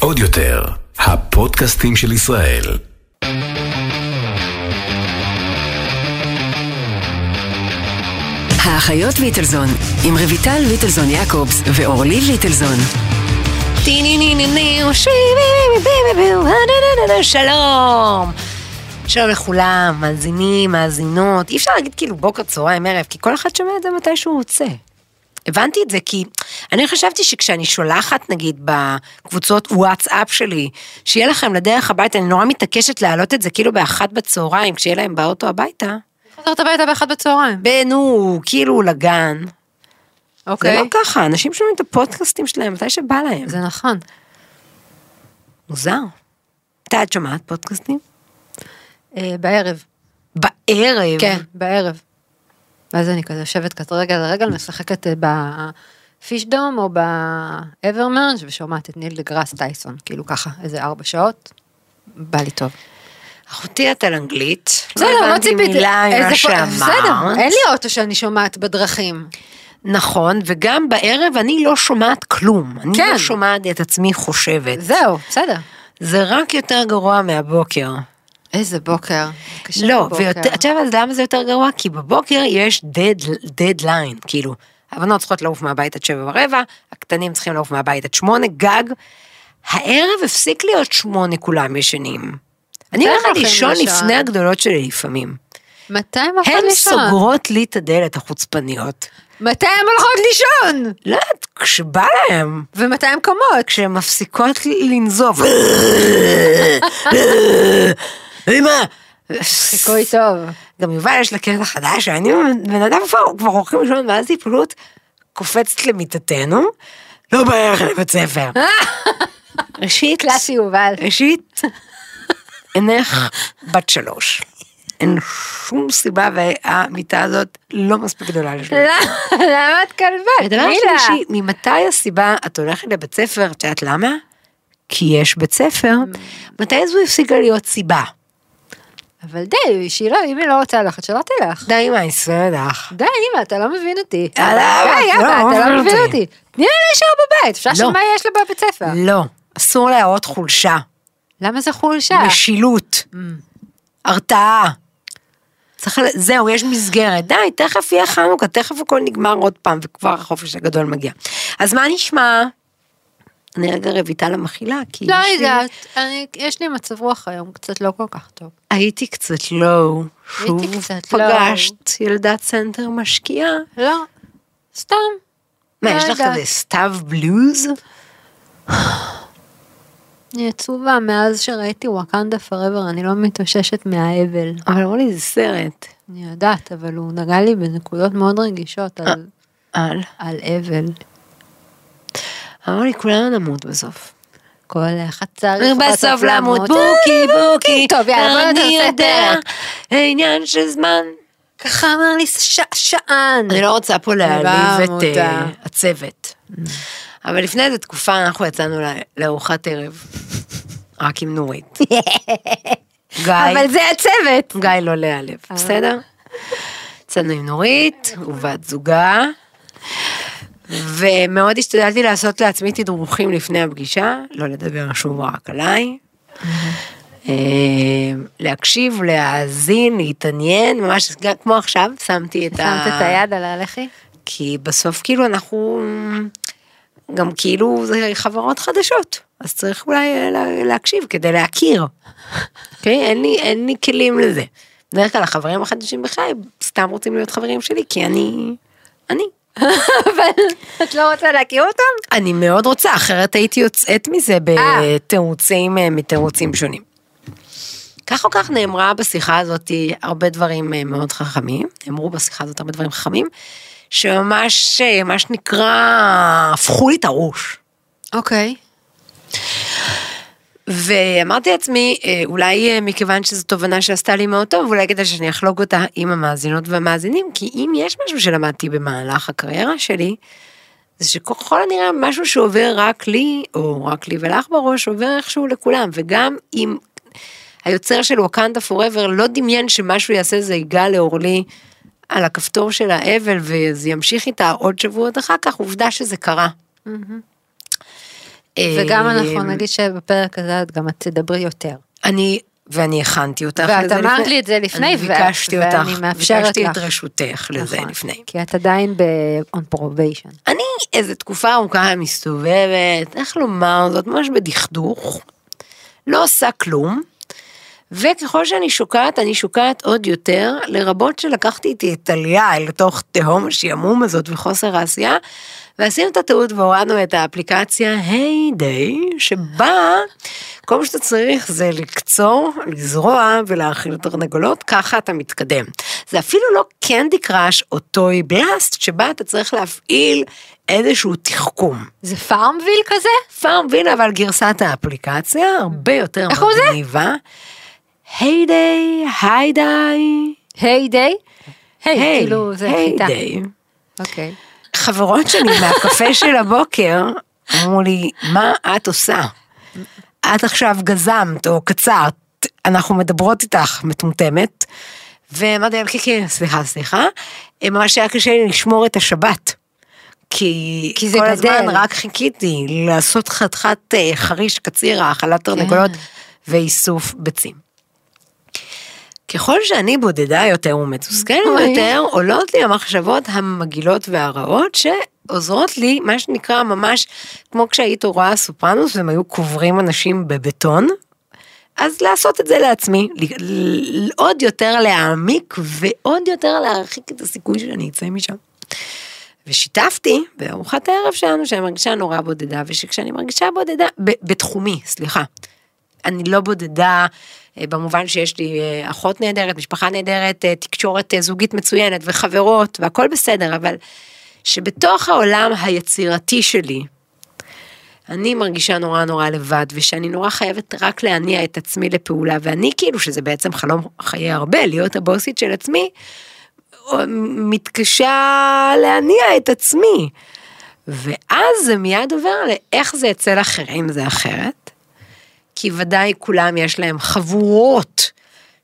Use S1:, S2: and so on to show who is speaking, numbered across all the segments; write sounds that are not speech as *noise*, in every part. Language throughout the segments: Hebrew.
S1: עוד יותר, הפודקאסטים של ישראל.
S2: האחיות ליטלזון, עם רויטל ליטלזון יעקובס ואורלי ליטלזון.
S3: שלום. שלום לכולם, מאזינים, מאזינות. אי אפשר להגיד כאילו בוקר, צהריים, ערב, כי כל אחד שומע את זה מתי שהוא רוצה. הבנתי את זה כי אני חשבתי שכשאני שולחת נגיד בקבוצות וואטסאפ שלי, שיהיה לכם לדרך הביתה, אני נורא מתעקשת להעלות את זה כאילו באחת בצהריים, כשיהיה להם באוטו הביתה.
S4: חזרת הביתה באחד בצהריים.
S3: נו, כאילו לגן. זה
S4: אוקיי.
S3: לא ככה, אנשים שומעים את הפודקאסטים שלהם מתי שבא להם.
S4: זה נכון.
S3: מוזר. מתי את שומעת פודקאסטים?
S4: אה, בערב.
S3: בערב.
S4: כן, בערב. ואז אני כזה יושבת כזה רגל על רגל, משחקת אה, בפישדום או באברמרג' ושומעת את ניל דה גראס טייסון, כאילו ככה, איזה ארבע שעות, בא לי טוב.
S3: אחותי את על אנגלית.
S4: בסדר, לא
S3: הבנתי. מילה ממה שאמרת.
S4: בסדר, אין לי אוטו שאני שומעת בדרכים.
S3: נכון, וגם בערב אני לא שומעת כלום. אני
S4: כן.
S3: לא שומעת את עצמי חושבת.
S4: זהו, בסדר.
S3: זה רק יותר גרוע מהבוקר.
S4: איזה בוקר.
S3: לא,
S4: בבוקר.
S3: ויותר, את יודעת למה זה יותר גרוע? כי בבוקר יש דדליין, כאילו, הבנות צריכות לעוף מהבית עד שבע ורבע, הקטנים צריכים לעוף מהבית עד שמונה, גג. הערב הפסיק להיות שמונה כולם ישנים. אני הולכת לישון? לפני הגדולות שלי לפעמים.
S4: מתי הם הולכות
S3: הן
S4: לישון?
S3: סוגרות לי את הדלת החוצפניות.
S4: מתי הן הולכות לישון?
S3: לא יודעת, כשבא להם,
S4: ומתי הן קמות?
S3: כשהן מפסיקות לנזוף. *laughs* אמא.
S4: חיקוי טוב.
S3: גם יובל יש לה קטע חדש, שאני בן אדם כבר, כבר הולכים לישון, ואז היא פשוט קופצת למיטתנו, לא בערך לבית ספר. *laughs* ראשית,
S4: קלאסי יובל.
S3: ראשית, אינך בת שלוש. אין שום סיבה והמיטה הזאת לא מספיק גדולה לשלוש.
S4: למה את כלבה?
S3: ודבר. שלישי, ממתי הסיבה את הולכת לבית ספר, את יודעת למה? כי יש בית ספר. מתי זו הפסיקה להיות סיבה?
S4: אבל די, שהיא לא, אם היא לא רוצה ללכת, שלא תלך.
S3: די מה, ישראל לך.
S4: די, אמא, אתה לא מבין אותי.
S3: אה, למה?
S4: די,
S3: לא,
S4: אבא,
S3: לא
S4: אתה לא
S3: מבין
S4: מבין
S3: אותי.
S4: תני לה להישאר בבית, אפשר לשאול
S3: לא.
S4: מה יש לה בבית ספר.
S3: לא, אסור להראות חולשה,
S4: למה זה חולשה?
S3: משילות, הרתעה. צריך, זהו, יש מסגרת. די, תכף יהיה חנוכה, תכף הכל נגמר עוד פעם, וכבר החופש הגדול מגיע. אז מה נשמע? אני רגע רויטל המכילה, כי
S4: לא
S3: יש לי-
S4: יודעת, אני- יש לי מצב רוח היום קצת לא כל כך טוב.
S3: הייתי קצת low. שוב
S4: הייתי קצת
S3: פגשת ילדת סנטר משקיעה.
S4: לא, סתם.
S3: מה,
S4: לא
S3: יש לך
S4: יודעת.
S3: כזה סתיו בלוז? *sighs*
S4: אני עצובה מאז שראיתי Wakanda Forever, אני לא מתאוששת מהאבל.
S3: אבל אמרו לי, זה סרט.
S4: אני יודעת, אבל הוא נגע לי בנקודות מאוד רגישות
S3: אה.
S4: על-
S3: על?
S4: על אבל.
S3: אמרו לי, כולנו נמות בסוף.
S4: כל אחד צריך
S3: בסוף למות בוקי בוקי,
S4: טוב, יאללה, בוא
S3: אני
S4: נעשה
S3: יודע,
S4: פרק.
S3: עניין של זמן.
S4: ככה אמר לי שען.
S3: אני לא רוצה פה להעליב את. אה, הצוות. אבל לפני איזה תקופה אנחנו יצאנו לארוחת ערב. רק עם נורית. *laughs* גיא,
S4: אבל זה הצוות.
S3: גיא לא להיעלב, בסדר? יצאנו עם נורית ובת זוגה. ומאוד השתדלתי לעשות לעצמי תדרוכים לפני הפגישה, לא לדבר שוב רק עליי. אה, להקשיב, להאזין, להתעניין, ממש כמו עכשיו, שמתי את ה...
S4: שמת את היד על הלחי?
S3: כי בסוף כאילו אנחנו, גם כאילו זה חברות חדשות, אז צריך אולי אה, לה- להקשיב כדי להכיר. אוקיי? אין לי, אין לי כלים לזה. בדרך כלל החברים החדשים בחיי סתם רוצים להיות חברים שלי, כי אני, אני.
S4: אבל את לא רוצה להכיר אותם?
S3: אני מאוד רוצה, אחרת הייתי יוצאת מזה בתירוצים, אה, מתירוצים שונים. כך או כך נאמרה בשיחה הזאת הרבה דברים אה, מאוד חכמים, נאמרו בשיחה הזאת הרבה דברים חכמים, שממש, אה, מה שנקרא, הפכו לי את הראש.
S4: אוקיי.
S3: ואמרתי לעצמי, אה, אולי אה, מכיוון שזו תובנה שעשתה לי מאוד טוב, אולי כדאי שאני אחלוק אותה עם המאזינות והמאזינים, כי אם יש משהו שלמדתי במהלך הקריירה שלי, זה שככל הנראה משהו שעובר רק לי, או רק לי ולך בראש, עובר איכשהו לכולם, וגם אם היוצר של ווקנדה פוrever לא דמיין שמשהו יעשה זה יגע לאורלי על הכפתור של האבל, וזה ימשיך איתה עוד שבועות אחר כך, עובדה שזה קרה.
S4: וגם אנחנו נגיד שבפרק הזה את גם את תדברי יותר.
S3: אני, ואני הכנתי אותך
S4: ואת
S3: לזה
S4: אמרת לי את זה לפני,
S3: אני ביקשתי אותך,
S4: ואני מאפשרת
S3: ביקשתי
S4: לך.
S3: את רשותך לזה
S4: נכון,
S3: לפני.
S4: כי את עדיין ב-on probation.
S3: אני איזה תקופה ארוכה מסתובבת, איך לומר זאת, ממש בדכדוך, לא עושה כלום, וככל שאני שוקעת, אני שוקעת עוד יותר, לרבות שלקחתי איתי את טליה אל תוך תהום השעמום הזאת וחוסר העשייה, ועשינו את הטעות והורדנו את האפליקציה Hay Day, שבה כל מה שאתה צריך זה לקצור, לזרוע ולהאכיל תרנגולות, ככה אתה מתקדם. זה אפילו לא Candy Crush או Toy Blast, שבה אתה צריך להפעיל איזשהו תחכום.
S4: זה FarmVille כזה?
S3: FarmVille אבל גרסת האפליקציה הרבה יותר
S4: איך קוראים לזה?
S3: Hay Day, Hay Day,
S4: Hay Day? היי, כאילו זה
S3: היי
S4: חיטה.
S3: דיי.
S4: אוקיי.
S3: חברות שלי *laughs* מהקפה של הבוקר אמרו לי, מה את עושה? את עכשיו גזמת או קצרת, אנחנו מדברות איתך מטומטמת. ואמרתי להם, כן, כן, סליחה, סליחה. ממש היה קשה לי לשמור את השבת. כי,
S4: כי זה
S3: כל
S4: גדל.
S3: הזמן רק חיכיתי לעשות חתיכת אה, חריש קציר, האכלת תרנגולות ואיסוף ביצים. ככל שאני בודדה יותר ומתוסכלת. יותר, עולות לי המחשבות המגעילות והרעות שעוזרות לי, מה שנקרא ממש, כמו כשהיית רואה סופרנוס והם היו קוברים אנשים בבטון, אז לעשות את זה לעצמי, עוד יותר להעמיק ועוד יותר להרחיק את הסיכוי שאני אצא משם. ושיתפתי בארוחת הערב שלנו שאני מרגישה נורא בודדה, ושכשאני מרגישה בודדה, ב- בתחומי, סליחה, אני לא בודדה אה, במובן שיש לי אה, אחות נהדרת, משפחה נהדרת, אה, תקשורת זוגית מצוינת וחברות והכל בסדר, אבל שבתוך העולם היצירתי שלי, אני מרגישה נורא נורא לבד, ושאני נורא חייבת רק להניע את עצמי לפעולה, ואני כאילו, שזה בעצם חלום חיי הרבה, להיות הבוסית של עצמי, מתקשה להניע את עצמי. ואז זה מיד עובר לאיך זה אצל אחרים זה אחרת. כי ודאי כולם יש להם חבורות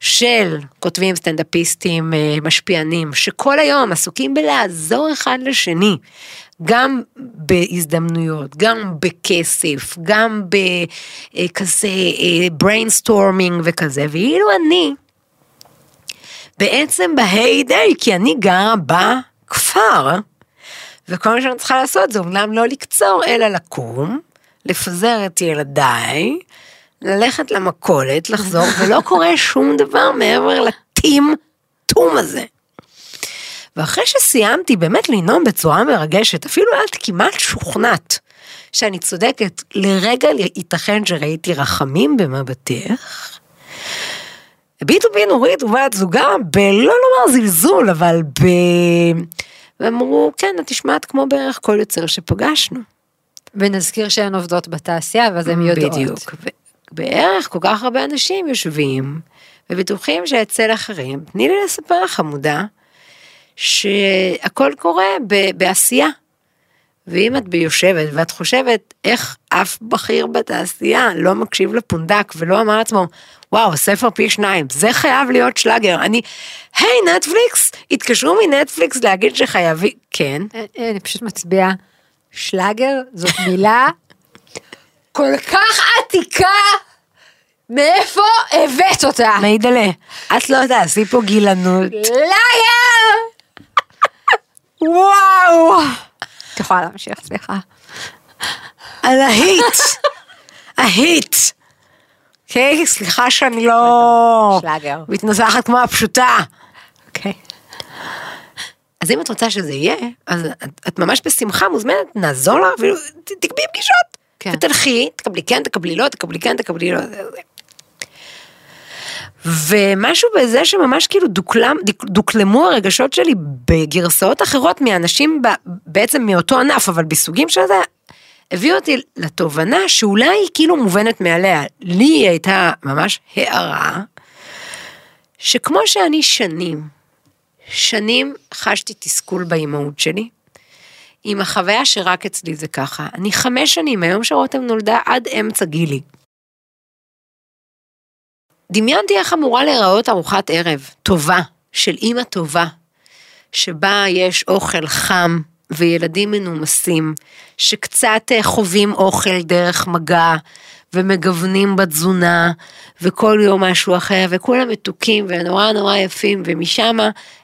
S3: של כותבים סטנדאפיסטים אה, משפיענים, שכל היום עסוקים בלעזור אחד לשני, גם בהזדמנויות, גם בכסף, גם בכזה brainstorming וכזה, ואילו אני, בעצם ב Hay Day, כי אני גרה בכפר, וכל מה שאני צריכה לעשות זה אומנם לא לקצור, אלא לקום, לפזר את ילדיי, ללכת למכולת, לחזור, *laughs* ולא קורה שום דבר מעבר לטים-טום הזה. ואחרי שסיימתי באמת לנאום בצורה מרגשת, אפילו את כמעט שוכנעת שאני צודקת, לרגע ייתכן שראיתי רחמים במבטך. הביטו בי נורית ובת זוגה בלא לומר זלזול, אבל ב... ואמרו, כן, את נשמעת כמו בערך כל יוצר שפגשנו.
S4: ונזכיר שהן עובדות בתעשייה, ואז הן יודעות.
S3: בדיוק. בערך כל כך הרבה אנשים יושבים ובטוחים שאצל אחרים, תני לי לספר לך חמודה, שהכל קורה ב- בעשייה. ואם את ביושבת ואת חושבת איך אף בכיר בתעשייה לא מקשיב לפונדק ולא אמר לעצמו, וואו, ספר פי שניים, זה חייב להיות שלאגר. אני, היי, נטפליקס, התקשרו מנטפליקס להגיד שחייבים, כן.
S4: אה, אה, אני פשוט מצביעה, שלאגר זאת מילה כל כך עתיקה, מאיפה הבאת אותה?
S3: מיידלה, את לא תעשי פה גילנות.
S4: לאגר!
S3: וואו,
S4: את יכולה להמשיך, סליחה.
S3: על ההיט, ההיט. אוקיי, סליחה שאני לא
S4: שלאגר.
S3: מתנסחת כמו הפשוטה.
S4: אוקיי.
S3: אז אם את רוצה שזה יהיה, אז את, את ממש בשמחה מוזמנת, נעזור לך, אפילו תקבעי פגישות.
S4: כן.
S3: ותלכי, תקבלי כן, תקבלי לא, תקבלי כן, תקבלי לא. ומשהו בזה שממש כאילו דוקלם, דוקלמו הרגשות שלי בגרסאות אחרות מאנשים ב, בעצם מאותו ענף, אבל בסוגים של זה, הביא אותי לתובנה שאולי היא כאילו מובנת מעליה. לי היא הייתה ממש הערה, שכמו שאני שנים, שנים חשתי תסכול באימהות שלי, עם החוויה שרק אצלי זה ככה. אני חמש שנים, מהיום שרותם נולדה עד אמצע גילי. דמיינתי איך אמורה להיראות ארוחת ערב טובה, של אימא טובה, שבה יש אוכל חם וילדים מנומסים, שקצת אה, חווים אוכל דרך מגע, ומגוונים בתזונה, וכל יום משהו אחר, וכולם מתוקים ונורא נורא יפים, ומשם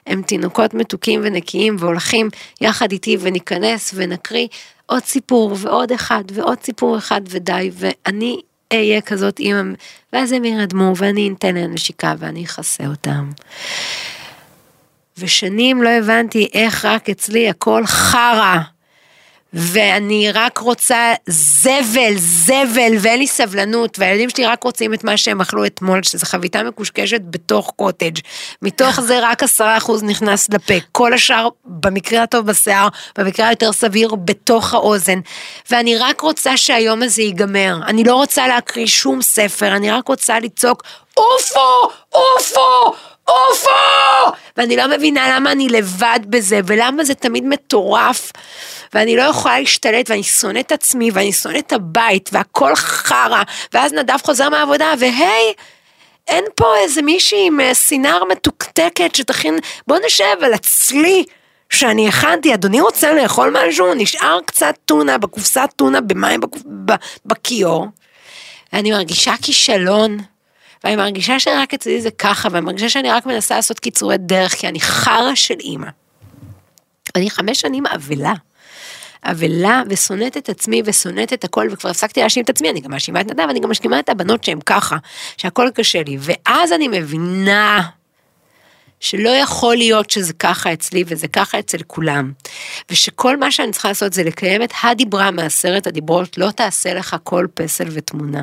S3: הם תינוקות מתוקים ונקיים, והולכים יחד איתי וניכנס ונקריא עוד סיפור ועוד אחד ועוד סיפור אחד ודי, ואני אהיה כזאת אימא, ואז הם ירדמו ואני אתן להם נשיקה ואני אכסה אותם. ושנים לא הבנתי איך רק אצלי הכל חרא. ואני רק רוצה זבל, זבל, ואין לי סבלנות, והילדים שלי רק רוצים את מה שהם אכלו אתמול, שזה חביתה מקושקשת בתוך קוטג'. מתוך זה רק עשרה אחוז נכנס לפה, כל השאר במקרה הטוב בשיער, במקרה היותר סביר בתוך האוזן. ואני רק רוצה שהיום הזה ייגמר, אני לא רוצה להקריא שום ספר, אני רק רוצה לצעוק, עופו, עופו, עופו! ואני לא מבינה למה אני לבד בזה, ולמה זה תמיד מטורף, ואני לא יכולה להשתלט, ואני שונאת את עצמי, ואני שונאת את הבית, והכל חרא, ואז נדב חוזר מהעבודה, והי, אין פה איזה מישהי עם אה, סינר מתוקתקת שתכין, בוא נשב על הצלי. שאני הכנתי, אדוני רוצה לאכול משהו? נשאר קצת טונה בקופסת טונה במים. בכיור. ואני מרגישה כישלון. ואני מרגישה שרק אצלי זה ככה, ואני מרגישה שאני רק מנסה לעשות קיצורי דרך, כי אני חרא של אימא. אני חמש שנים אבלה. אבלה ושונאת את עצמי ושונאת את הכל וכבר הפסקתי להאשים את עצמי, אני גם מאשימה את נדב, אני גם מאשימה את הבנות שהן ככה, שהכל קשה לי, ואז אני מבינה שלא יכול להיות שזה ככה אצלי וזה ככה אצל כולם. ושכל מה שאני צריכה לעשות זה לקיים את הדיברה מעשרת הדיברות, לא תעשה לך כל פסל ותמונה.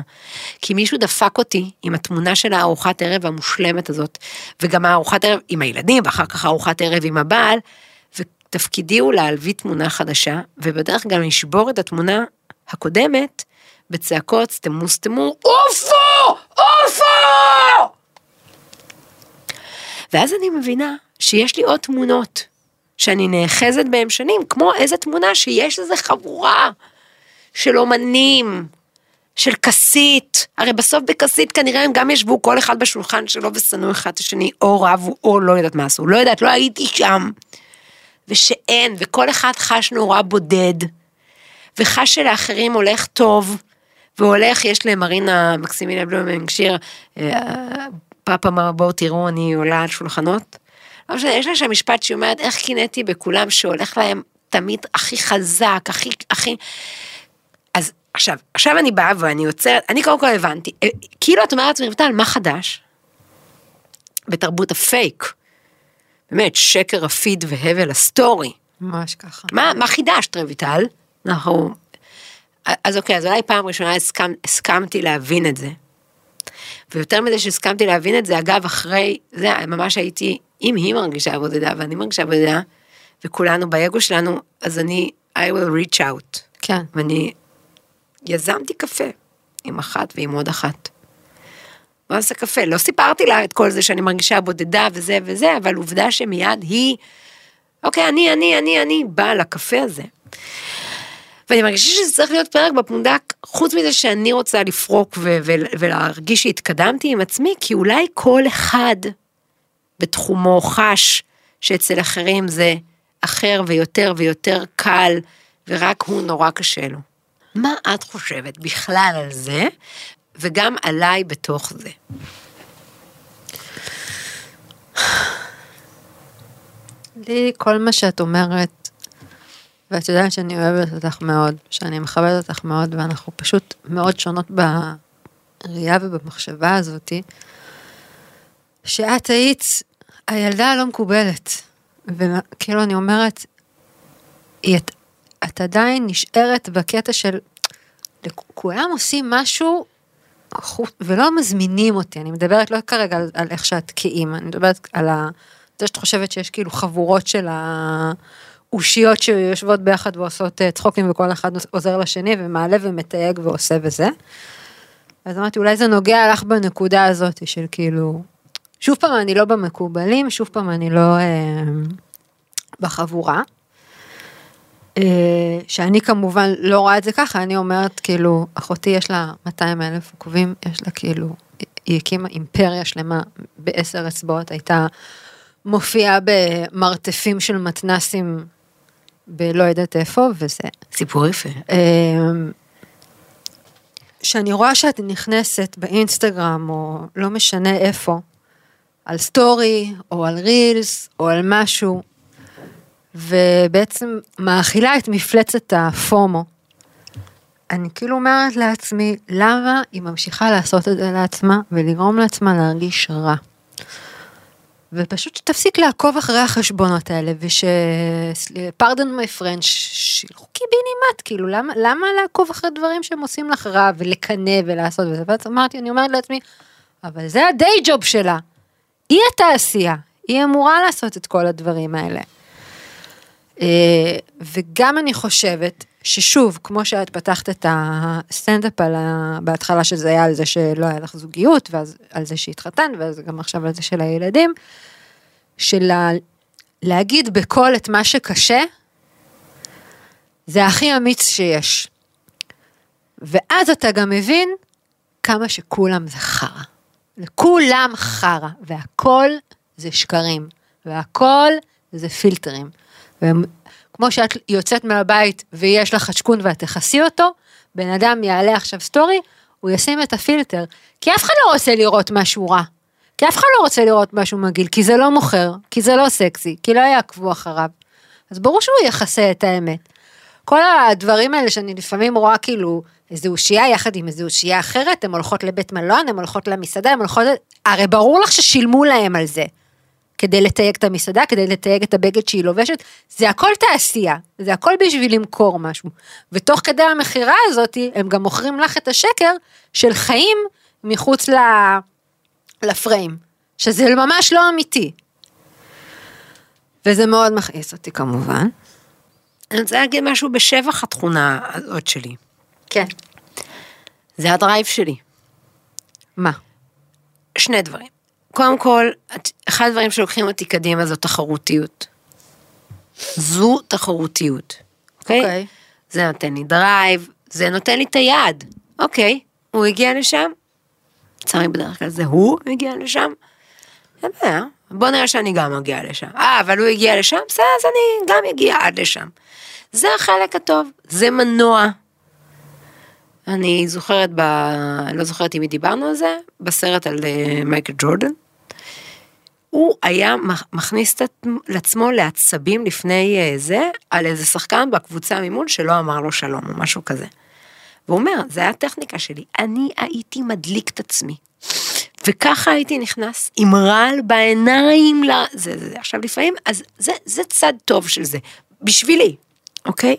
S3: כי מישהו דפק אותי עם התמונה של הארוחת ערב המושלמת הזאת, וגם הארוחת ערב עם הילדים, ואחר כך הארוחת ערב עם הבעל, ותפקידי הוא להלוויא תמונה חדשה, ובדרך גם לשבור את התמונה הקודמת בצעקות סתמו סתמו, עופו! עופו! ואז אני מבינה שיש לי עוד תמונות, שאני נאחזת בהן שנים, כמו איזה תמונה שיש איזה חבורה של אומנים, של כסית, הרי בסוף בכסית כנראה הם גם ישבו כל אחד בשולחן שלו ושנאו אחד את השני, או רבו, או לא יודעת מה עשו, לא יודעת, לא הייתי שם. ושאין, וכל אחד חש נורא בודד, וחש שלאחרים הולך טוב, והולך, יש למרינה מקסימינה בלומינג שיר, פאפה מה בואו תראו אני עולה על שולחנות. לא משנה, יש לה שם משפט שהיא אומרת איך קינאתי בכולם שהולך להם תמיד הכי חזק, הכי, הכי... אז עכשיו, עכשיו אני באה ואני עוצרת, אני קודם כל הבנתי, אה, כאילו את אומרת לעצמי, רויטל, מה חדש? בתרבות הפייק. באמת, שקר הפיד והבל הסטורי.
S4: ממש ככה.
S3: מה, מה חידשת רויטל? אנחנו... אז אוקיי, אז אולי פעם ראשונה הסכם, הסכמתי להבין את זה. ויותר מזה שהסכמתי להבין את זה, אגב, אחרי זה, ממש הייתי, אם היא מרגישה בודדה ואני מרגישה בודדה, וכולנו באגו שלנו, אז אני, I will reach out.
S4: כן.
S3: ואני יזמתי קפה עם אחת ועם עוד אחת. מה זה קפה? לא סיפרתי לה את כל זה שאני מרגישה בודדה וזה וזה, אבל עובדה שמיד היא, אוקיי, אני, אני, אני, אני באה לקפה הזה. ואני מרגישה שזה צריך להיות פרק בפונדק, חוץ מזה שאני רוצה לפרוק ו- ו- ולהרגיש שהתקדמתי עם עצמי, כי אולי כל אחד בתחומו חש שאצל אחרים זה אחר ויותר ויותר קל, ורק הוא נורא קשה לו. מה את חושבת בכלל על זה, וגם עליי בתוך זה?
S4: לי כל מה שאת אומרת, ואת יודעת שאני אוהבת אותך מאוד, שאני מכבדת אותך מאוד, ואנחנו פשוט מאוד שונות בראייה ובמחשבה הזאתי, שאת היית הילדה הלא מקובלת. וכאילו אני אומרת, את, את עדיין נשארת בקטע של כולם עושים משהו ולא מזמינים אותי, אני מדברת לא כרגע על, על איך שאת כאימא, אני מדברת על ה... זה שאת חושבת שיש כאילו חבורות של האושיות שיושבות ביחד ועושות אה, צחוקים וכל אחד עוזר לשני ומעלה ומתייג ועושה וזה. אז אמרתי אולי זה נוגע לך בנקודה הזאת של כאילו, שוב פעם אני לא במקובלים, שוב פעם אני לא אה, בחבורה. אה, שאני כמובן לא רואה את זה ככה, אני אומרת כאילו, אחותי יש לה 200 אלף עוקבים, יש לה כאילו, היא הקימה אימפריה שלמה בעשר אצבעות, הייתה מופיעה במרתפים של מתנסים בלא יודעת איפה, וזה
S3: סיפור יפה.
S4: אמ, שאני רואה שאת נכנסת באינסטגרם, או לא משנה איפה, על סטורי, או על רילס, או על משהו, ובעצם מאכילה את מפלצת הפומו. אני כאילו אומרת לעצמי, למה היא ממשיכה לעשות את זה לעצמה, ולגרום לעצמה להרגיש רע? ופשוט שתפסיק לעקוב אחרי החשבונות האלה, וש... פרדון מי פרנץ', שילכו קיבינימט, כאילו, למה, למה לעקוב אחרי דברים שהם עושים לך רע, ולקנא ולעשות וזה? ואז אמרתי, אני אומרת לעצמי, אבל זה הדיי ג'וב שלה. היא התעשייה, היא אמורה לעשות את כל הדברים האלה. אה, וגם אני חושבת ששוב, כמו שאת פתחת את הסטנדאפ ה... בהתחלה שזה היה על זה שלא היה לך זוגיות, ואז על זה שהתחתן, ואז גם עכשיו על זה של הילדים, של. להגיד בקול את מה שקשה, זה הכי אמיץ שיש. ואז אתה גם מבין כמה שכולם זה חרא. לכולם חרא, והכל זה שקרים, והכל זה פילטרים. כמו שאת יוצאת מהבית ויש לך חשקון ואת תכסי אותו, בן אדם יעלה עכשיו סטורי, הוא ישים את הפילטר. כי אף אחד לא רוצה לראות משהו רע. כי אף אחד לא רוצה לראות משהו מגעיל, כי זה לא מוכר, כי זה לא סקסי, כי לא יעקבו אחריו. אז ברור שהוא יכסה את האמת. כל הדברים האלה שאני לפעמים רואה כאילו איזו אושייה יחד עם איזו אושייה אחרת, הן הולכות לבית מלון, הן הולכות למסעדה, הן הולכות... הרי ברור לך ששילמו להם על זה. כדי לתייג את המסעדה, כדי לתייג את הבגד שהיא לובשת, זה הכל תעשייה, זה הכל בשביל למכור משהו. ותוך כדי המכירה הזאת, הם גם מוכרים לך את השקר של חיים מחוץ ל... לפריים, שזה ממש לא אמיתי. וזה מאוד מכעיס אותי כמובן.
S3: אני רוצה להגיד משהו בשבח התכונה הזאת שלי.
S4: כן.
S3: זה ה drive שלי.
S4: מה?
S3: שני דברים. קודם כל, אחד הדברים שלוקחים אותי קדימה זו תחרותיות. זו תחרותיות, אוקיי? Okay?
S4: אוקיי.
S3: Okay. זה נותן לי drive, זה נותן לי את היד. אוקיי, okay, הוא הגיע לשם, לצערי בדרך כלל זה הוא הגיע לשם, אין בעיה, בוא נראה שאני גם מגיע לשם. אה, אבל הוא הגיע לשם, בסדר, אז אני גם אגיע עד לשם. זה החלק הטוב, זה מנוע. אני זוכרת, ב... לא זוכרת אם דיברנו על זה, בסרט על אה, מייקל ג'ורדן. הוא היה מכניס לעצמו לעצבים לפני אה, זה, על איזה שחקן בקבוצה ממול שלא אמר לו שלום או משהו כזה. והוא אומר, זה היה הטכניקה שלי, אני הייתי מדליק את עצמי. וככה הייתי נכנס עם רעל בעיניים, ל... זה, זה, זה. עכשיו לפעמים, אז זה, זה צד טוב של זה, בשבילי, אוקיי?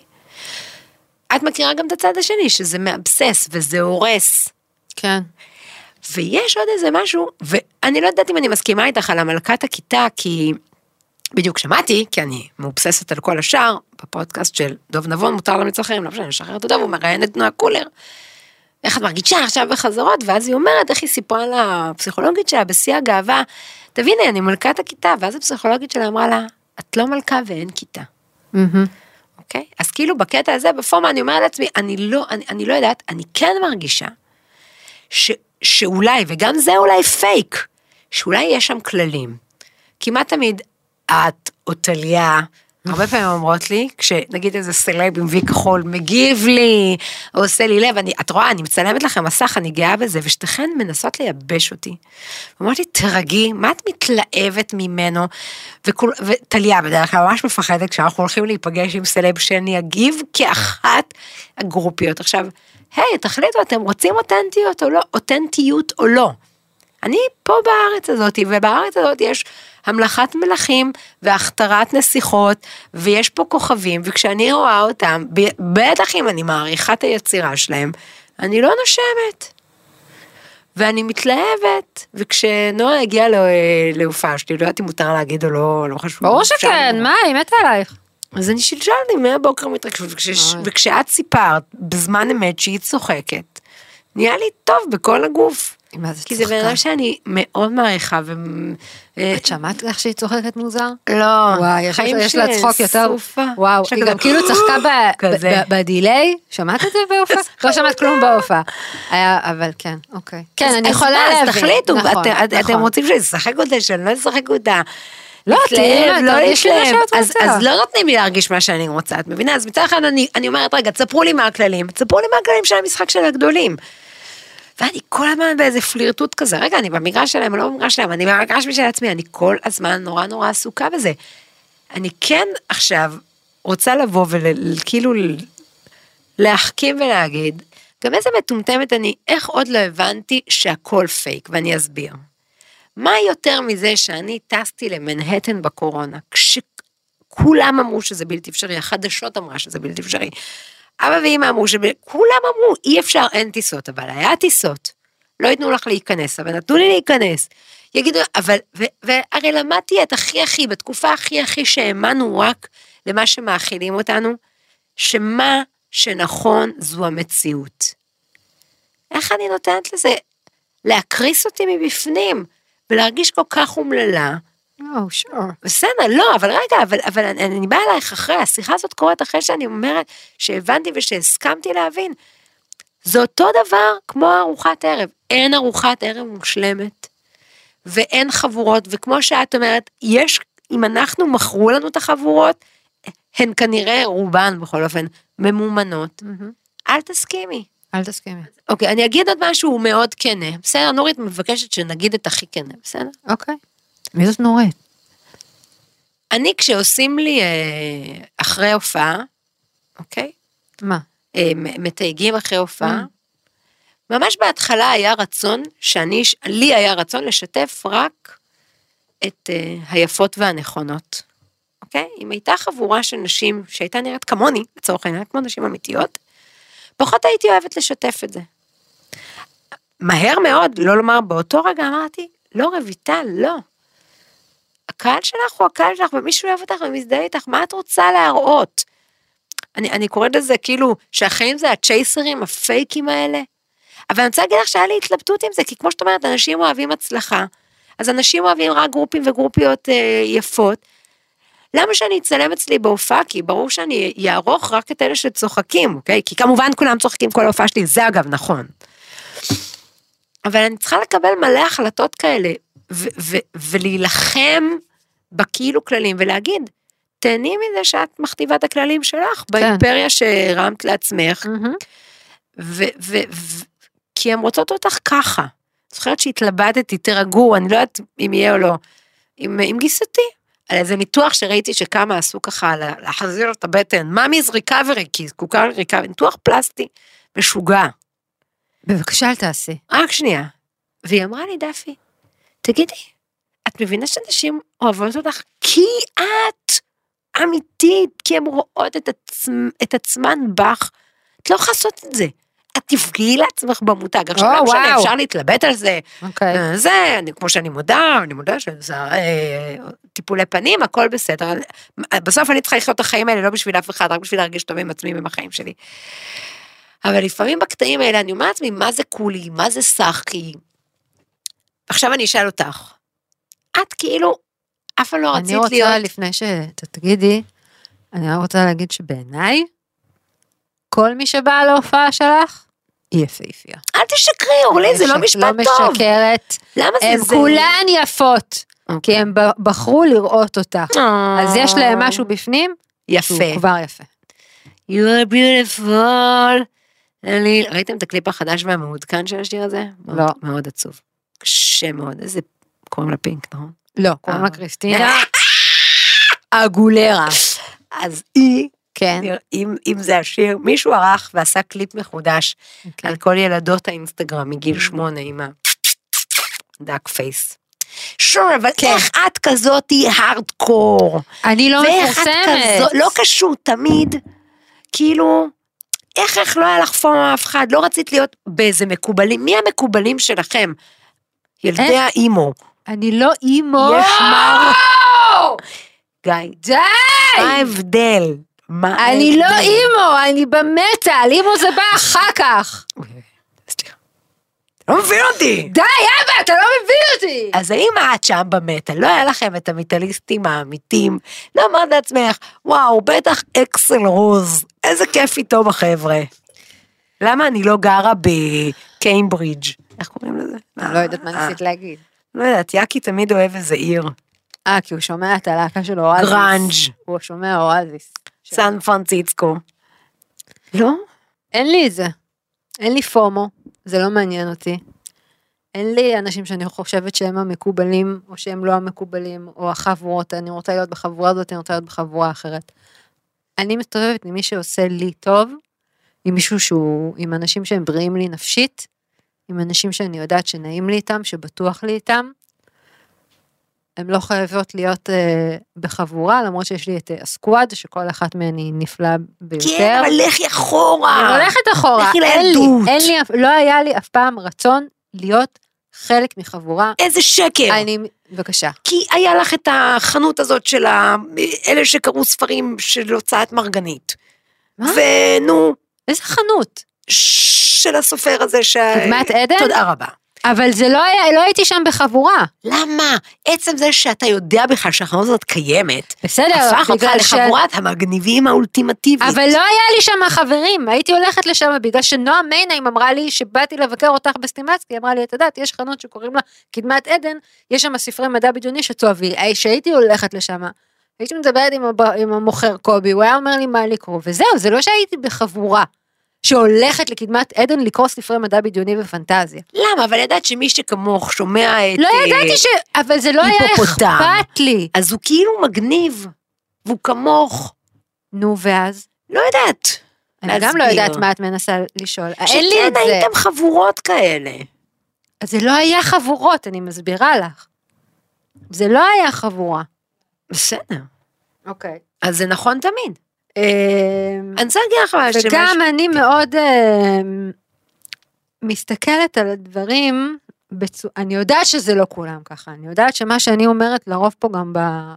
S3: את מכירה גם את הצד השני, שזה מאבסס וזה הורס.
S4: כן.
S3: ויש עוד איזה משהו, ואני לא יודעת אם אני מסכימה איתך על המלכת הכיתה, כי בדיוק שמעתי, כי אני מאובססת על כל השאר, בפודקאסט של דוב נבון, מותר למצוא אחרים, לא משנה, לשחרר את הדוב, הוא מראיין את נועה קולר. איך את מרגישה עכשיו בחזרות, ואז היא אומרת איך היא סיפרה לפסיכולוגית שלה בשיא הגאווה, תביני, אני מלכת הכיתה, ואז הפסיכולוגית שלה אמרה לה, את לא מלכה ואין כיתה. אוקיי? אז כאילו בקטע הזה, בפורמה אני אומרת לעצמי, אני לא, אני, אני לא יודעת, אני כן מרגישה ש, שאולי, וגם זה אולי פייק, שאולי יש שם כללים. כמעט תמיד את או טליה, הרבה פעמים אומרות לי, כשנגיד איזה סלב עם וי כחול מגיב לי, או עושה לי לב, אני, את רואה, אני מצלמת לכם מסך, אני גאה בזה, ושתיכן מנסות לייבש אותי. אמרתי, תרגי, מה את מתלהבת ממנו? וטליה בדרך כלל ממש מפחדת כשאנחנו הולכים להיפגש עם סלב שאני אגיב כאחת הגרופיות. עכשיו, היי, תחליטו, אתם רוצים אותנטיות או לא, אותנטיות או לא. אני פה בארץ הזאת, ובארץ הזאת יש המלכת מלכים והכתרת נסיכות, ויש פה כוכבים, וכשאני רואה אותם, בטח אם אני מעריכה את היצירה שלהם, אני לא נושמת. ואני מתלהבת, וכשנועה הגיעה להופעה שלי, לא יודעת אם מותר להגיד או לא, לא חשוב.
S4: ברור שכן, מה, היא מתה עלייך.
S3: אז אני שלשלתי מהבוקר מתרגשות, וכש, וכשאת סיפרת בזמן אמת שהיא צוחקת, נהיה לי טוב בכל הגוף.
S4: מה זה
S3: כי זה בן אדם שאני מאוד מעריכה. ו...
S4: את שמעת איך שהיא צוחקת מוזר?
S3: לא,
S4: וואי, יש, יש לה צחוק יותר, וואו, היא גם כאילו צחקה *laughs* בדיליי, שמעת את זה בהופעה? *laughs* לא שמעת כלום בהופעה, אבל כן, אוקיי. כן, אני יכולה להבין.
S3: אז תחליטו, אתם רוצים שאני אשחק אותה, שאני לא אשחק אותה.
S4: לא,
S3: להתלהב, לא להתלהב. אז. אז לא נותנים לי להרגיש מה שאני רוצה, את מבינה? אז מצד אחד אני, אני אומרת, רגע, תספרו לי מה הכללים, תספרו לי מה הכללים של המשחק של הגדולים. ואני כל הזמן באיזה פלירטוט כזה, רגע, אני במגרש שלהם, לא במגרש שלהם, אני במגרש בשביל עצמי, אני כל הזמן נורא נורא עסוקה בזה. אני כן עכשיו רוצה לבוא וכאילו להחכים ולהגיד, גם איזה מטומטמת אני, איך עוד לא הבנתי שהכל פייק, ואני אסביר. מה יותר מזה שאני טסתי למנהטן בקורונה, כשכולם אמרו שזה בלתי אפשרי, החדשות אמרה שזה בלתי אפשרי. אבא ואמא אמרו שכולם אמרו, אי אפשר, אין טיסות, אבל היה טיסות. לא ייתנו לך להיכנס, אבל נתנו לי להיכנס. יגידו, אבל, ו, והרי למדתי את הכי הכי, בתקופה הכי הכי שהאמנו רק למה שמאכילים אותנו, שמה שנכון זו המציאות. איך אני נותנת לזה להקריס אותי מבפנים, ולהרגיש כל כך אומללה,
S4: או, שור.
S3: בסדר, לא, אבל רגע, אבל, אבל אני, אני באה אלייך אחרי, השיחה הזאת קורית אחרי שאני אומרת שהבנתי ושהסכמתי להבין. זה אותו דבר כמו ארוחת ערב, אין ארוחת ערב מושלמת, ואין חבורות, וכמו שאת אומרת, יש, אם אנחנו מכרו לנו את החבורות, הן כנראה, רובן בכל אופן, ממומנות.
S4: מהמם.
S3: אל תסכימי.
S4: אל תסכימי.
S3: אוקיי, אני אגיד עוד משהו מאוד כנה. בסדר, נורית מבקשת שנגיד את הכי כנה, בסדר?
S4: אוקיי. מי זאת נורית?
S3: אני, כשעושים לי אה, אחרי הופעה, אוקיי?
S4: מה?
S3: אה, מתייגים אחרי הופעה. ממש בהתחלה היה רצון, שאני, לי היה רצון לשתף רק את אה, היפות והנכונות, אוקיי? אם הייתה חבורה של נשים שהייתה נראית כמוני, לצורך העניין, כמו נשים אמיתיות, פחות הייתי אוהבת לשתף את זה. מהר מאוד, לא לומר באותו רגע, אמרתי, לא רויטל, לא. הקהל שלך הוא הקהל שלך, ומישהו אוהב אותך ומזדהה איתך, מה את רוצה להראות? אני, אני קוראת לזה כאילו שהחיים זה הצ'ייסרים, הפייקים האלה. אבל אני רוצה להגיד לך שהיה לי התלבטות עם זה, כי כמו שאת אומרת, אנשים אוהבים הצלחה, אז אנשים אוהבים רק גרופים וגרופיות אה, יפות. למה שאני אצלם אצלי בהופעה? כי ברור שאני אערוך רק את אלה שצוחקים, אוקיי? כי כמובן כולם צוחקים כל ההופעה שלי, זה אגב נכון. אבל אני צריכה לקבל מלא החלטות כאלה, ו- ו- ולהילחם בכאילו כללים, ולהגיד, תהני מזה שאת מכתיבה את הכללים שלך, באימפריה שהרמת לעצמך, ו- כי הן רוצות אותך ככה. זוכרת שהתלבטתי, תירגעו, אני לא יודעת אם יהיה או לא, עם, עם גיסתי, איזה ניתוח שראיתי שכמה עשו ככה לה- להחזיר את הבטן, ממי זריקה וריקי, זקוקה לריקה, ניתוח פלסטי, משוגע.
S4: בבקשה, אל תעשי.
S3: רק שנייה. והיא אמרה לי, דפי, תגידי, את מבינה שאנשים אוהבות אותך כי את אמיתית, כי הן רואות את, עצמ, את עצמן בך. את לא יכולה לעשות את זה. תפגעי לעצמך במותג. עכשיו,
S4: או,
S3: לא משנה. אפשר להתלבט על זה.
S4: אוקיי.
S3: אה, זה, אני, כמו שאני מודה, אני מודה שזה אה, טיפולי פנים, הכל בסדר. בסוף אני צריכה לחיות את החיים האלה לא בשביל אף אחד, רק בשביל להרגיש טוב עם עצמי ועם החיים שלי. אבל לפעמים בקטעים האלה אני אומרת לעצמי, מה זה קולי, מה זה סאחי. עכשיו אני אשאל אותך, את כאילו, אף פעם לא רצית
S4: אני רוצה,
S3: להיות...
S4: לפני שתגידי, אני רק רוצה להגיד שבעיניי, כל מי שבא להופעה שלך, היא יפהפייה.
S3: אל תשקרי, אורלי, זה לא משפט
S4: לא
S3: טוב.
S4: משקרת.
S3: למה זה
S4: הן
S3: זה?
S4: כולן יפות, כי הם ב- בחרו לראות אותך. אז יש להם משהו בפנים, שהוא
S3: יפה.
S4: כבר יפה.
S3: You are beautiful. אני, ראיתם את הקליפ החדש והמעודכן של השיר הזה?
S4: לא.
S3: מאוד, מאוד עצוב. קשה מאוד, איזה... קוראים לה פינק, נכון?
S4: לא, קוראים לה
S3: אה.
S4: קריסטינה אגולרה. *laughs*
S3: אז היא,
S4: כן.
S3: אם, אם זה השיר, מישהו ערך ועשה קליפ מחודש
S4: אוקיי.
S3: על כל ילדות האינסטגרם מגיל שמונה עם ה duck face. שור, אבל איך את כזאתי הארדקור?
S4: אני לא.
S3: כזו, לא קשור, תמיד, כאילו, איך איך לא היה לך פורום אף אחד, לא רצית להיות באיזה מקובלים, מי המקובלים שלכם? ילדי. האימו.
S4: אני לא אימו.
S3: יש מר... גיא,
S4: די!
S3: מה ההבדל? מה
S4: אני לא? אימו, אני במטאל, אימו זה בא אחר כך.
S3: אתה לא מבין אותי.
S4: די, אבא, אתה לא מבין אותי.
S3: אז האם את שם במטה, לא היה לכם את המטאליסטים האמיתיים? לא אמרת לעצמך, וואו, בטח אקסל רוז, איזה כיף איתו בחבר'ה. למה אני לא גרה בקיימברידג'? איך קוראים לזה?
S4: לא יודעת מה
S3: אה,
S4: ניסית להגיד.
S3: לא יודעת, יאקי תמיד אוהב איזה עיר.
S4: אה, כי הוא שומע את הלהקה של אואזיס.
S3: גראנג'.
S4: הוא שומע אואזיס.
S3: סן פרנסיסקו. לא?
S4: אין לי את זה. אין לי פומו, זה לא מעניין אותי. אין לי אנשים שאני חושבת שהם המקובלים, או שהם לא המקובלים, או החבורות, אני רוצה להיות בחבורה הזאת, אני רוצה להיות בחבורה אחרת. אני מסתובבת עם מי שעושה לי טוב, עם מישהו שהוא, עם אנשים שהם בריאים לי נפשית, עם אנשים שאני יודעת שנעים לי איתם, שבטוח לי איתם. הן לא חייבות להיות אה, בחבורה, למרות שיש לי את אה, הסקוואד, שכל אחת מהן היא נפלאה ביותר.
S3: כן, אבל לכי אחורה.
S4: אני הולכת אחורה,
S3: לכי
S4: אין לי,
S3: לילדות.
S4: אין לי, לא היה לי אף פעם רצון להיות חלק מחבורה.
S3: איזה שקר.
S4: אני, בבקשה.
S3: כי היה לך את החנות הזאת של ה- אלה שקראו ספרים של הוצאת מרגנית.
S4: מה?
S3: ונו,
S4: איזה חנות?
S3: של הסופר הזה ש...
S4: קדמת עדן?
S3: תודה רבה.
S4: אבל זה לא היה, לא הייתי שם בחבורה.
S3: למה? עצם זה שאתה יודע בכלל שהחנות הזאת קיימת,
S4: בסדר,
S3: הפך אותך
S4: ש...
S3: לחבורת המגניבים האולטימטיבית.
S4: אבל לא היה לי שם חברים, הייתי הולכת לשם בגלל שנועה מיינהיים אמרה לי שבאתי לבקר אותך בסטימצקי, היא אמרה לי, את יודעת, יש חנות שקוראים לה קדמת עדן, יש שם ספרי מדע בדיוני שצועבי, שהייתי הולכת לשם, הייתי מדברת עם, הב... עם המוכר קובי, הוא היה אומר לי מה לקרוא, וזהו, זה לא שהייתי בחבורה שהולכת לקדמת עדן לקרוא ספרי מדע בדיוני ופנטזיה.
S3: למה? אבל ידעת שמי שכמוך שומע את...
S4: לא
S3: אה,
S4: ידעתי ש... אבל זה לא היה. אכפת לי.
S3: אז הוא כאילו מגניב, והוא כמוך.
S4: נו, ואז?
S3: לא יודעת.
S4: אני גם לא
S3: להסביר.
S4: יודעת מה את מנסה לשאול. אין לי
S3: שכן
S4: את זה.
S3: הייתם חבורות כאלה.
S4: אז זה לא היה חבורות, אני מסבירה לך. זה לא היה חבורה.
S3: בסדר.
S4: אוקיי.
S3: אז זה נכון תמיד.
S4: אמ,
S3: אני רוצה להגיד לך משהו.
S4: וגם אני מאוד אמ, מסתכלת על הדברים, בצו... אני יודעת שזה לא כולם ככה, אני יודעת שמה שאני אומרת לרוב פה גם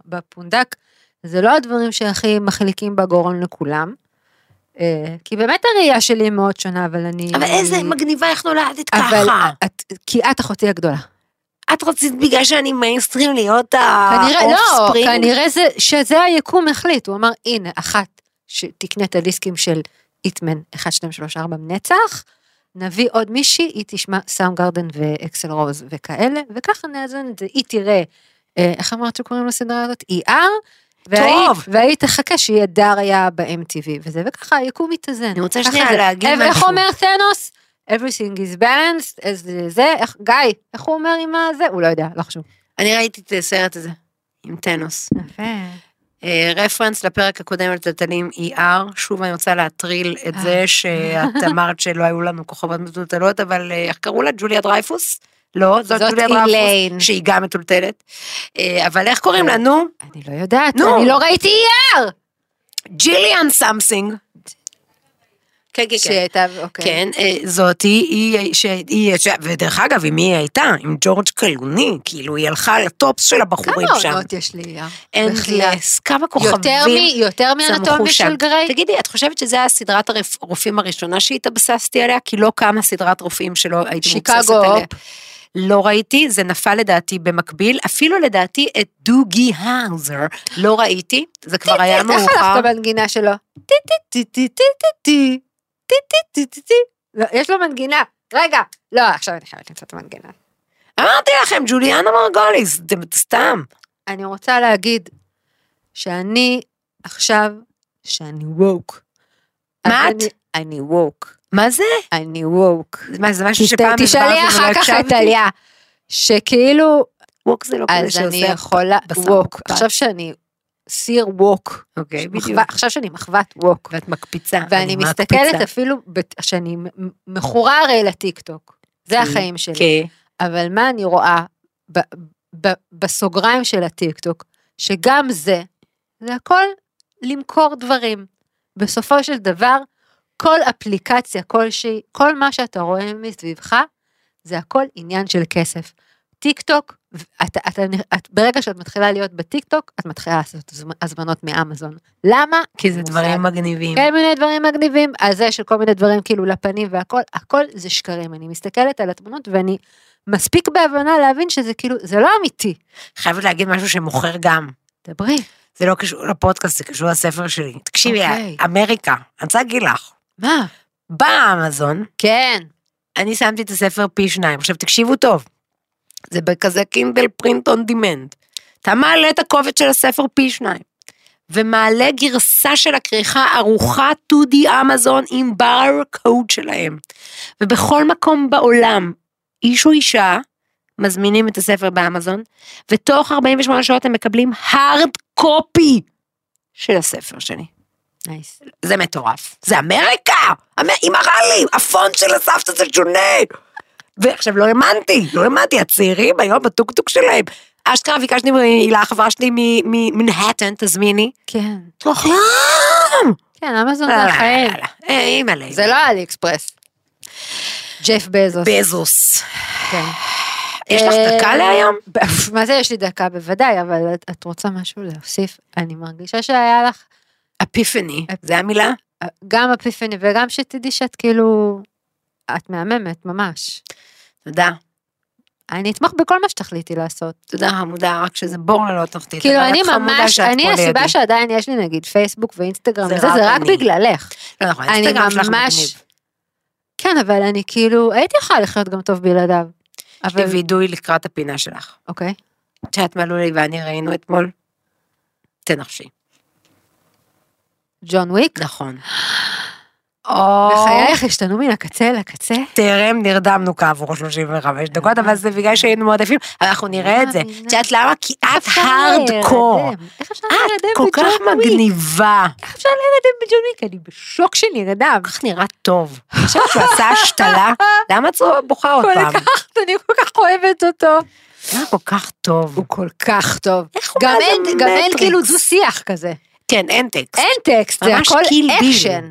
S4: בפונדק, זה לא הדברים שהכי מחליקים בגורן לכולם. אה, כי באמת הראייה שלי היא מאוד שונה, אבל אני...
S3: אבל איזה מגניבה, איך נולדת
S4: אבל
S3: ככה.
S4: את, כי את אחותי הגדולה.
S3: את רצית בגלל שאני מיינסטרים להיות
S4: כנראה, לא,
S3: ה Offspring?
S4: כנראה זה, שזה היקום החליט, הוא אמר, הנה, אחת שתקנה את הדיסקים של היטמן 1, 2, 3, 4 נצח, נביא עוד מישהי, היא תשמע Soundgarden ואקסל רוז וכאלה, וככה נאזן את זה, היא תראה, אה, איך אמרת שקוראים לסדרה הזאת? ER, והיא. והיא תחכה שיהיה דריה ב-MTV וזה, וככה היקום מתאזן.
S3: אני רוצה שנייה. להגיד
S4: איך- איך
S3: משהו.
S4: אומר תנוס? everything is balanced, אז זה, איך, גיא, איך הוא אומר עם הזה? הוא לא יודע, לא חשוב.
S3: אני ראיתי את הסרט הזה, עם טנוס.
S4: יפה.
S3: אה, רפרנס לפרק הקודם על טלטלים ER, שוב אני רוצה להטריל את
S4: אה.
S3: זה שאת אמרת שלא היו לנו כוכבות מטולטלות, אבל אה, איך קראו לה? ג'וליה דרייפוס? לא, זאת ג'וליה. דרייפוס, שהיא גם מטולטלת. אה, אבל איך קוראים לה? נו?
S4: אני לא יודעת. אני לא ראיתי ER!
S3: ג'יליאן something. כן, כן, כן.
S4: שהייתה, אוקיי.
S3: כן, אה, זאתי, היא, שהיא, ודרך אגב, עם מי היא הייתה? עם ג'ורג' קלוני, כאילו, היא הלכה לטופ של הבחורים
S4: כמה
S3: שם.
S4: עונות יש לי?
S3: endless, כמה כוכבים.
S4: יותר מ... יותר מאנטומיה. של גריי?
S3: תגידי, את חושבת שזו הייתה סדרת הרופאים הראשונה שהתבססתי עליה? כי לא קמה סדרת רופאים שלא הייתי
S4: Chicago
S3: מבוססת עליה.
S4: Hope.
S3: לא ראיתי, זה נפל לדעתי במקביל, אפילו לדעתי את דוגי האוזר לא ראיתי, זה כבר היה
S4: איך
S3: מאוחר.
S4: הלכת במנגינה שלו? טי טי טי טי טי טי טי טי טי טי טי לא, יש לו מנגינה. רגע. לא, עכשיו אני חייבת למצוא את המנגינה.
S3: אמרתי לכם, ג'וליאנה מרגוליס, זה סתם.
S4: אני רוצה להגיד שאני עכשיו, שאני ווק.
S3: מה את?
S4: אני- ווק.
S3: מה זה?
S4: אני ווק.
S3: מה, זה משהו שפעם
S4: תשאלי
S3: הסברתי ולא
S4: אחר כך? את טליה. שכאילו,
S3: ווק זה לא כזה
S4: אז אני
S3: שעושה
S4: יכולה, ווק. עכשיו שאני סיר ווק.
S3: אוקיי, בדיוק.
S4: מחווה- עכשיו שאני מחוות ווק.
S3: ואת מקפיצה.
S4: ואני
S3: אני
S4: מסתכלת
S3: מקפיצה.
S4: אפילו, בת- שאני מכורה הרי לטיקטוק. זה החיים שלי.
S3: כן.
S4: אבל מה אני רואה ב- ב- בסוגריים של הטיקטוק, שגם זה, זה הכל למכור דברים. בסופו של דבר, כל אפליקציה כלשהי, כל מה שאתה רואה מסביבך, זה הכל עניין של כסף. טיק טוק, את, את, את, ברגע שאת מתחילה להיות בטיק טוק, את מתחילה לעשות הזמ- הזמנות מאמזון. למה?
S3: כי זה. דברים מגניבים.
S4: כל מיני דברים מגניבים, אז זה של כל מיני דברים כאילו לפנים והכל, הכל זה שקרים. אני מסתכלת על התמונות ואני מספיק בהבנה להבין שזה כאילו, זה לא אמיתי.
S3: חייבת להגיד משהו שמוכר גם.
S4: דברי.
S3: זה לא קשור לפודקאסט, זה קשור לספר שלי. תקשיבי,
S4: אוקיי.
S3: אמריקה, אני רוצה להגיד לך,
S4: מה?
S3: באמזון,
S4: כן.
S3: אני שמתי את הספר פי שניים. עכשיו תקשיבו טוב, זה בכזה Kindle print on demand. אתה מעלה את הקובץ של הספר פי שניים, ומעלה גרסה של הכריכה ערוכה 2D אמזון עם בר קוד שלהם. ובכל מקום בעולם, איש או אישה, מזמינים את הספר באמזון, ותוך 48 שעות הם מקבלים hard copy של הספר שלי.
S4: נייס.
S3: זה מטורף. זה אמריקה! אמ- מראה לי, הפונט של הסבתא זה שונה. ועכשיו לא האמנתי, לא האמנתי, הצעירים היום בטיקטוק שלהם. אשכרה ביקשתי מהילה, החברה שלי ממנהטן, תזמיני.
S4: כן.
S3: תוך יום!
S4: כן, אמזון
S3: לא,
S4: זה
S3: לא,
S4: החיים.
S3: לא, לא. אה, אימא'לה.
S4: זה לא אלי אקספרס. ג'ף בזוס.
S3: בזוס.
S4: כן.
S3: יש לך
S4: אה,
S3: דקה להיום?
S4: מה זה יש לי דקה בוודאי, אבל את- רוצה משהו להוסיף? אני מרגישה שהיה לך
S3: אפיפני, זה המילה?
S4: אה, גם אפיפני וגם שתדעי שאת כאילו, את מהממת ממש.
S3: תודה.
S4: אני אתמוך בכל מה שתחליטי לעשות.
S3: תודה חמודה, רק שזה בור ללא תחתית.
S4: כאילו אני ממש, אני הסיבה. שעדיין יש לי נגיד פייסבוק ואינסטגרם
S3: זה רק
S4: זה רק. בגללך.
S3: לא נכון, האינסטגרם שלך
S4: ממש-
S3: מגניב.
S4: כן, אבל אני כאילו, הייתי יכולה לחיות גם טוב בלעדיו.
S3: יש לי וידוי לקראת הפינה שלך.
S4: אוקיי.
S3: שאת מלולי ואני ראינו אתמול. תנחשי.
S4: ג'ון וויק.
S3: נכון.
S4: בחייך השתנו מן הקצה לקצה.
S3: טרם נרדמנו כעבור 35 דקות, אבל זה בגלל שהיינו מאוד עייפים, אנחנו נראה את זה.
S4: מאמינה.
S3: את יודעת למה? כי את הארדקור. את כל כך? מגניבה.
S4: איך אפשר להירדם בג'ון וויק? אני בשוק שנרדם.
S3: כך נראה טוב. חושבת שהוא עשה השתלה, *laughs* למה את בוכה עוד פעם?
S4: אני כל כך אוהבת אותו.
S3: זה כל כך טוב.
S4: הוא כל כך טוב.
S3: גאן
S4: אין? כאילו דו שיח כזה.
S3: כן, אין טקסט.
S4: אין טקסט, זה הכל. אקשן.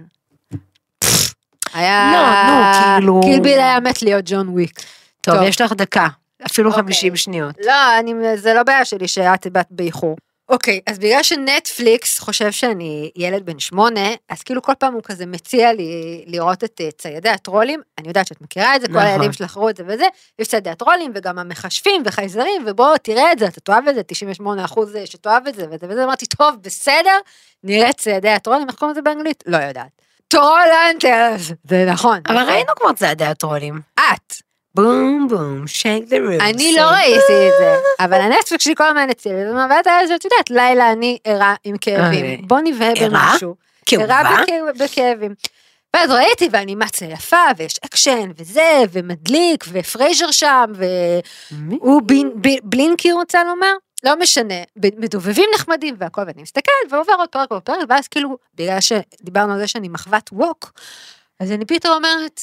S4: היה...
S3: לא, נו, כאילו-
S4: קיל ביל היה מת להיות ג'ון וויק.
S3: טוב,
S4: טוב.
S3: יש לך דקה. אפילו
S4: אוקיי.
S3: 50 שניות.
S4: לא, אני, זה לא בעיה שלי שאת באת באיחור. אוקיי, אז בגלל שנטפליקס חושב שאני ילד בן שמונה, אז כאילו כל פעם הוא כזה מציע לי לראות את אה, ציידי הטרולים, אני יודעת שאת מכירה את זה, כל
S3: נכון.
S4: הילדים שלך ראו את זה וזה, יש ציידי הטרולים וגם המכשפים וחייזרים, ובוא תראה את זה, אתה תאהב את זה, 98 אחוז שתאהב את זה וזה וזה, אמרתי, טוב, בסדר, נראה ציידי הטרולים, איך קוראים לזה באנגלית? לא יודעת. Trollhunters, זה נכון.
S3: אבל ראינו כבר ציידי הטרולים.
S4: את.
S3: boom boom, shake the room.
S4: אני לא ראיתי את זה, אבל הנטפליקס שלי כל הזמן הציע לי, ואת את יודעת, לילה אני ערה עם. כאבים, בוא נבהה
S3: ערה?
S4: במשהו. ערה בכאב- בכאבים. ואז ראיתי ואנימציה יפה, ויש אקשן, וזה, ומדליק, ופרייזר שם, והוא בלינקי רוצה לומר, לא משנה, מדובבים נחמדים והכל, ואני מסתכלת, ועובר עוד פרק ועוד פרק, ואז כאילו, בגלל שדיברנו על זה שאני מחוות ווק, אז אני פתאום אומרת,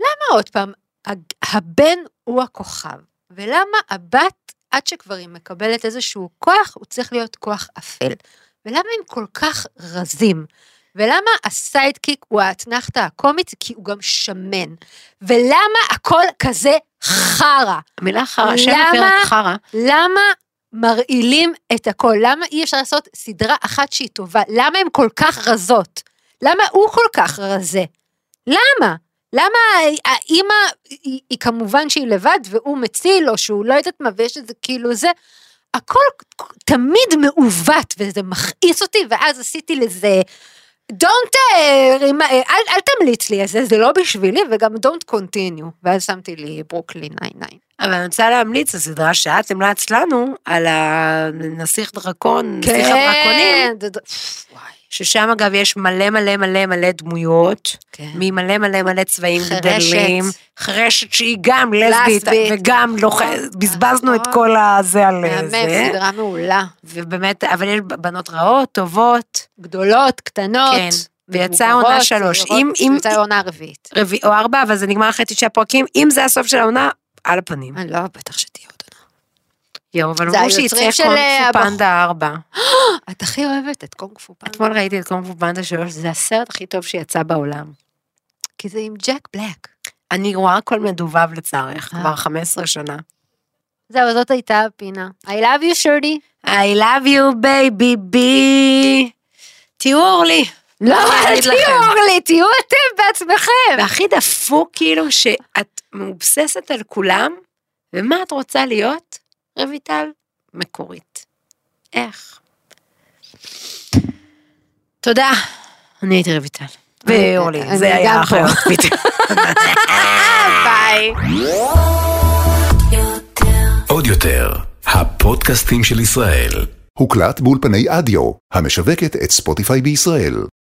S4: למה עוד פעם, הבן הוא הכוכב, ולמה הבת, עד שכבר היא מקבלת איזשהו כוח, הוא צריך להיות כוח אפל. ולמה הם כל כך רזים? ולמה הסיידקיק הוא האתנחתא הקומית? כי הוא גם שמן. ולמה הכל כזה חרא?
S3: המילה חרא, שם? הפרק חרא.
S4: למה מרעילים את הכל? למה אי אפשר לעשות סדרה אחת שהיא טובה? למה הן כל כך רזות? למה הוא כל כך רזה? למה? למה האימא, היא, היא כמובן שהיא לבד והוא מציל, או שהוא לא יודעת מה, ויש את זה כאילו זה, הכל תמיד מעוות, וזה מכעיס אותי, ואז עשיתי לזה, don't, אה, אל, אל תמליץ לי על זה, זה לא בשבילי, וגם don't continue, ואז שמתי לי ברוקלין 99.
S3: אבל אני רוצה להמליץ, הסדרה שאת המלצת לנו, על הנסיך דרקון, נסיך הדרקונים,
S4: כן, וואי,
S3: ששם אגב יש מלא מלא מלא מלא דמויות,
S4: כן.
S3: ממלא מלא מלא צבעים
S4: חרשת.
S3: גדולים, חרשת שהיא גם לסבית,
S4: לסבית.
S3: וגם לא, ח- בזבזנו את כל הזה על
S4: מהמם,
S3: זה,
S4: סדרה מעולה.
S3: ובאמת, אבל יש בנות רעות, טובות,
S4: גדולות, קטנות.
S3: כן, ויצאה עונה שלוש. אם- אם-
S4: יצאה עונה רביעית.
S3: רביעי או ארבע, אבל זה נגמר אחרי תשעה פרקים, אם זה הסוף של העונה, על הפנים.
S4: אני לא, בטח שתהיה.
S3: יואו, אבל אמרו שיצא קונג
S4: אה,
S3: פו פנדה ארבע. *gasps*
S4: את הכי אוהבת את קונג פו פנדה.
S3: אתמול ראיתי את קונג פו פנדה שלוש, זה הסרט הכי טוב שיצא בעולם.
S4: כי זה עם ג'ק בלק.
S3: אני רואה הכל מדובב לצערך,
S4: אה.
S3: כבר 15 שנה.
S4: זהו, זאת הייתה הפינה. I love you, שורדי.
S3: I love you baby בי. תהיו אורלי.
S4: לא, אל תהיו? אורלי, תהיו אתם בעצמכם.
S3: והכי דפוק כאילו שאת מאובססת על כולם, ומה את רוצה להיות? רויטל מקורית. איך? תודה. אני הייתי רויטל. ואורלי,
S4: אני
S3: זה היה. אחיות. *laughs* ביי.
S1: עוד יותר, הפודקאסטים של ישראל.
S5: הוקלט באולפני אדיו, המשווקת את ספוטיפיי בישראל.